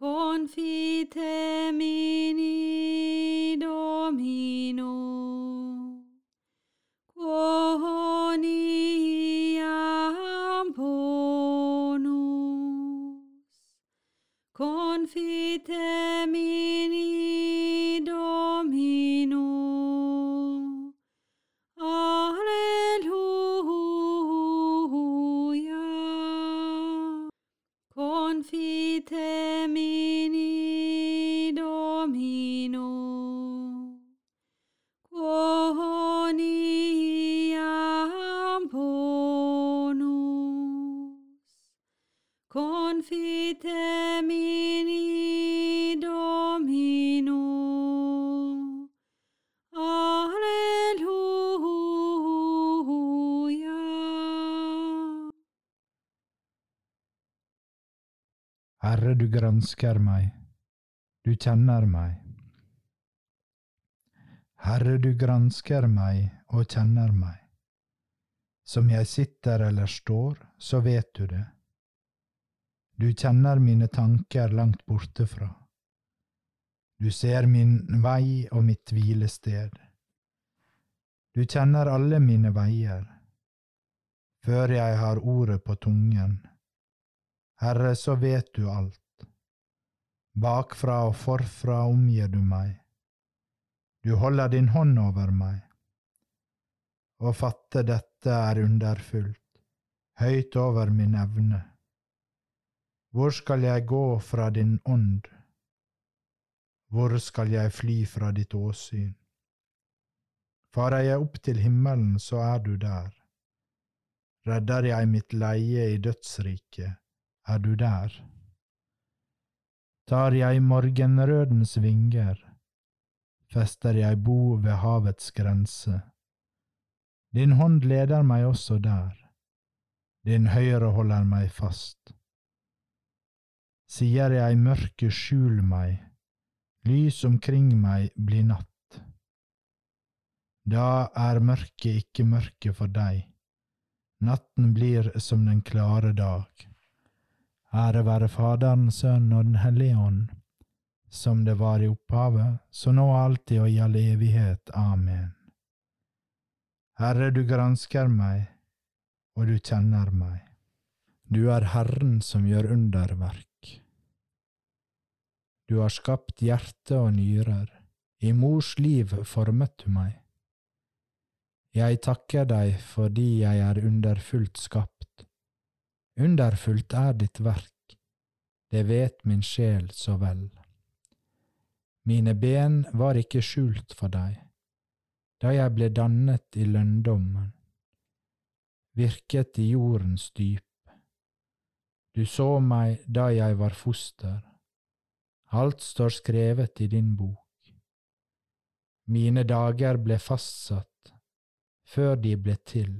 Confite in Domino, quoniam bonus, confitem in Herre, du gransker meg, du kjenner meg. Herre, du gransker meg og kjenner meg. Som jeg sitter eller står, så vet du det. Du kjenner mine tanker langt borte fra. Du ser min vei og mitt hvilested. Du kjenner alle mine veier, før jeg har ordet på tungen. Herre, så vet du alt. Bakfra og forfra omgir du meg. Du holder din hånd over meg. Å fatte dette er underfullt, høyt over min evne. Hvor skal jeg gå fra din ånd? Hvor skal jeg fly fra ditt åsyn? Farer jeg opp til himmelen, så er du der. Redder jeg mitt leie i dødsriket, er du der. Tar jeg morgenrødens vinger, fester jeg bo ved havets grense. Din hånd leder meg også der, din høyre holder meg fast. Sier jeg mørket skjul meg, lys omkring meg blir natt. Da er mørket ikke mørke for deg, natten blir som den klare dag. Ære være Faderen, Sønnen og Den hellige ånd, som det var i opphavet, så nå alltid og i all evighet. Amen. Herre, du gransker meg, og du kjenner meg. Du er Herren som gjør underverk. Du har skapt hjerte og nyrer, i mors liv formet du meg. Jeg takker deg fordi jeg er underfullt skapt. Underfullt er ditt verk, det vet min sjel så vel. Mine ben var ikke skjult for deg, da jeg ble dannet i lønndommen, virket i jordens dyp. Du så meg da jeg var foster, alt står skrevet i din bok. Mine dager ble fastsatt før de ble til.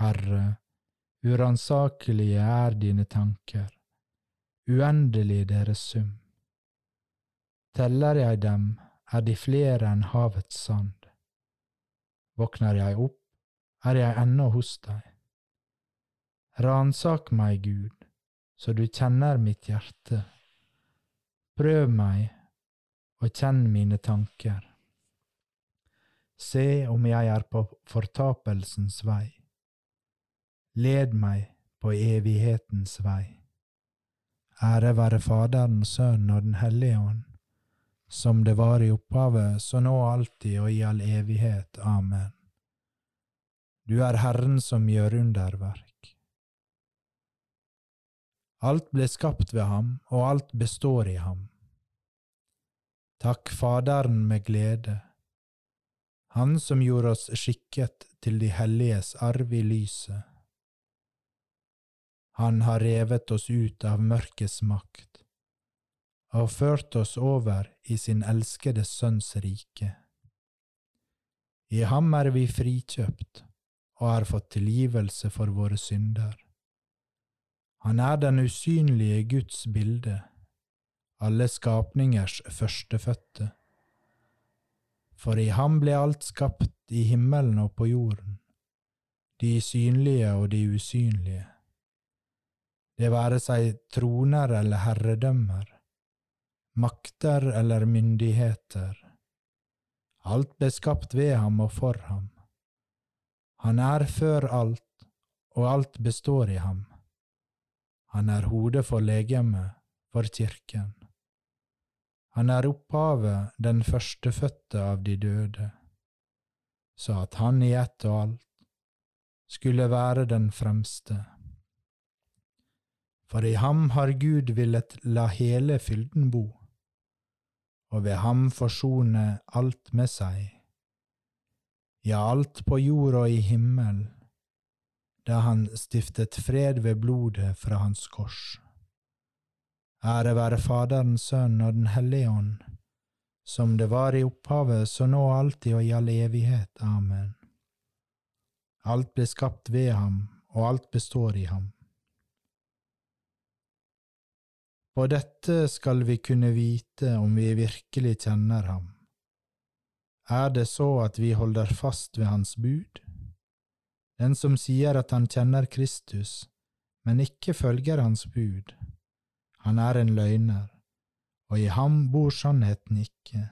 Herre, uransakelige er dine tanker, uendelig deres sum. Teller jeg dem, er de flere enn havets sand. Våkner jeg opp, er jeg ennå hos deg. Ransak meg, Gud, så du kjenner mitt hjerte. Prøv meg og kjenn mine tanker. Se om jeg er på fortapelsens vei. Led meg på evighetens vei. Ære være Faderen, Sønnen og Den hellige ånd, som det var i opphavet, så nå alltid og i all evighet. Amen. Du er Herren som gjør underverk. Alt ble skapt ved ham, og alt består i ham. Takk Faderen med glede, Han som gjorde oss skikket til de helliges arv i lyset. Han har revet oss ut av mørkets makt og ført oss over i sin elskede Sønns rike. I ham er vi frikjøpt og har fått tilgivelse for våre synder. Han er den usynlige Guds bilde, alle skapningers førstefødte. For i ham ble alt skapt i himmelen og på jorden, de synlige og de usynlige. Det være seg troner eller herredømmer, makter eller myndigheter. Alt ble skapt ved ham og for ham. Han er før alt, og alt består i ham. Han er hodet for legemet, for kirken. Han er opphavet, den førstefødte av de døde, så at han i ett og alt skulle være den fremste. For i ham har Gud villet la hele fylden bo, og ved ham forsone alt med seg, ja, alt på jord og i himmel, da han stiftet fred ved blodet fra hans kors. Ære være Faderens Sønn og Den hellige ånd, som det var i opphavet, så nå alltid og i all evighet. Amen. Alt ble skapt ved ham, og alt består i ham. På dette skal vi kunne vite om vi virkelig kjenner ham. Er det så at vi holder fast ved hans bud? Den som sier at han kjenner Kristus, men ikke følger hans bud, han er en løgner, og i ham bor sannheten ikke.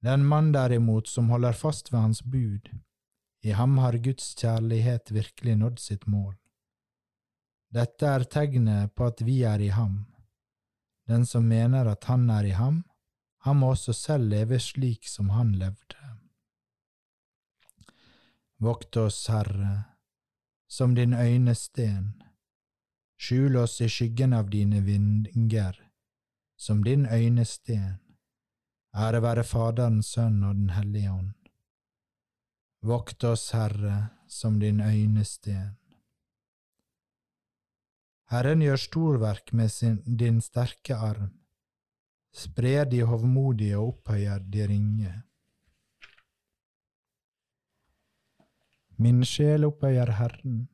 Den mann derimot som holder fast ved hans bud, i ham har Guds kjærlighet virkelig nådd sitt mål. Dette er tegnet på at vi er i ham. Den som mener at han er i ham, han må også selv leve slik som han levde. Vokt oss, Herre, som din øynesten, skjul oss i skyggen av dine vinger, som din øynesten. Ære være Faderen, Sønn og Den hellige ånd. Vokt oss, Herre, som din øynesten. Herren gjør storverk med sin, din sterke arm, sprer de hovmodige og opphøyer de ringe. Min sjel opphøyer Herren,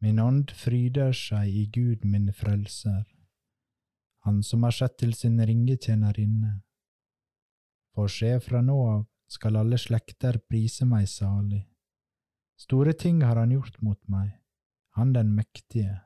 min ånd fryder seg i Gud min frelser, Han som har sett til sin ringetjenerinne. For se, fra nå av skal alle slekter prise meg salig. Store ting har han gjort mot meg, han den mektige.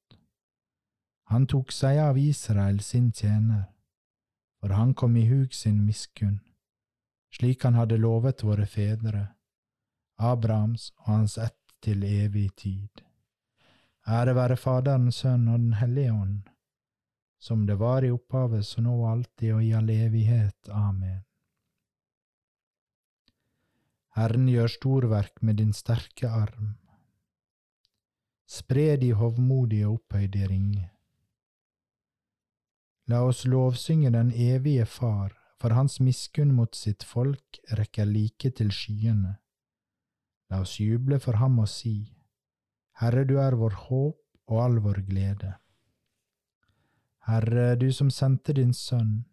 Han tok seg av Israel sin tjener, for han kom i hug sin miskunn, slik han hadde lovet våre fedre, Abrahams og hans ett til evig tid. Ære være Faderen, Sønnen og Den hellige ånd, som det var i opphavet, så nå alltid og i all evighet. Amen. Herren gjør storverk med din sterke arm. Spre de hovmodige opphøyde ringe. La oss lovsynge den evige Far, for hans miskunn mot sitt folk rekker like til skyene. La oss juble for ham og si, Herre, du er vår håp og all vår glede. Herre, du som sendte din Sønn,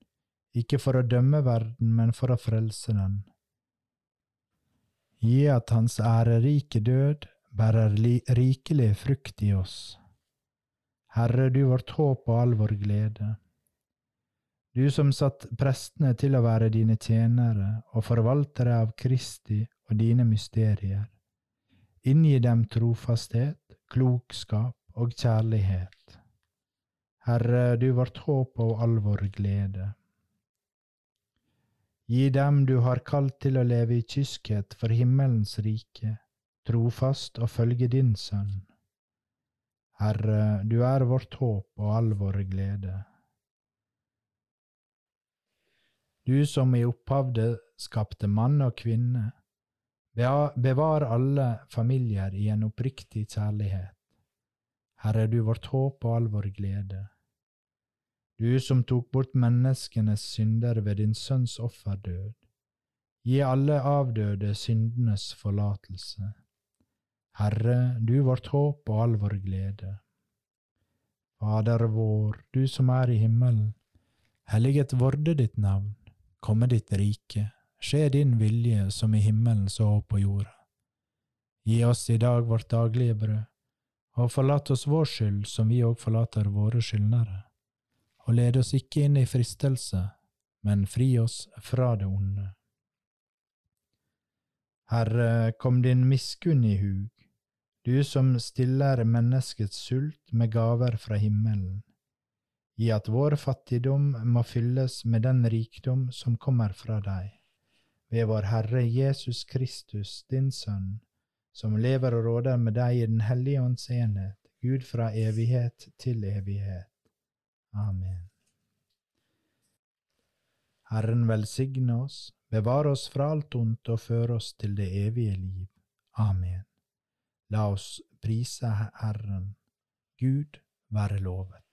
ikke for å dømme verden, men for å frelse den. Gi at hans ærerike død bærer rikelig frukt i oss. Herre, du vårt håp og all vår glede. Du som satt prestene til å være dine tjenere og forvaltere av Kristi og dine mysterier. Inngi dem trofasthet, klokskap og kjærlighet. Herre, du vårt håp og all vår glede. Gi dem du har kalt til å leve i kyskhet for himmelens rike, trofast og følge din Sønn. Herre, du er vårt håp og all vår glede. Du som i opphavet skapte mann og kvinne, bevar alle familier i en oppriktig kjærlighet. Herre, du vårt håp og all vår glede. Du som tok bort menneskenes synder ved din sønns offerdød, gi alle avdøde syndenes forlatelse. Herre, du vårt håp og all vår glede. Fader vår, du som er i himmelen. Helliget vorde ditt navn, komme ditt rike, skje din vilje som i himmelen så på jorda. Gi oss i dag vårt daglige brød, og forlat oss vår skyld som vi òg forlater våre skyldnere. Og led oss ikke inn i fristelse, men fri oss fra det onde. Herre, kom din miskunn i hug, du som stiller menneskets sult med gaver fra himmelen. Gi at vår fattigdom må fylles med den rikdom som kommer fra deg, ved vår Herre Jesus Kristus, din Sønn, som lever og råder med deg i Den hellige ånds enhet, Gud fra evighet til evighet. Amen. Herren velsigne oss, bevare oss fra alt ondt og føre oss til det evige liv. Amen. La oss prise Herren. Gud være lovet.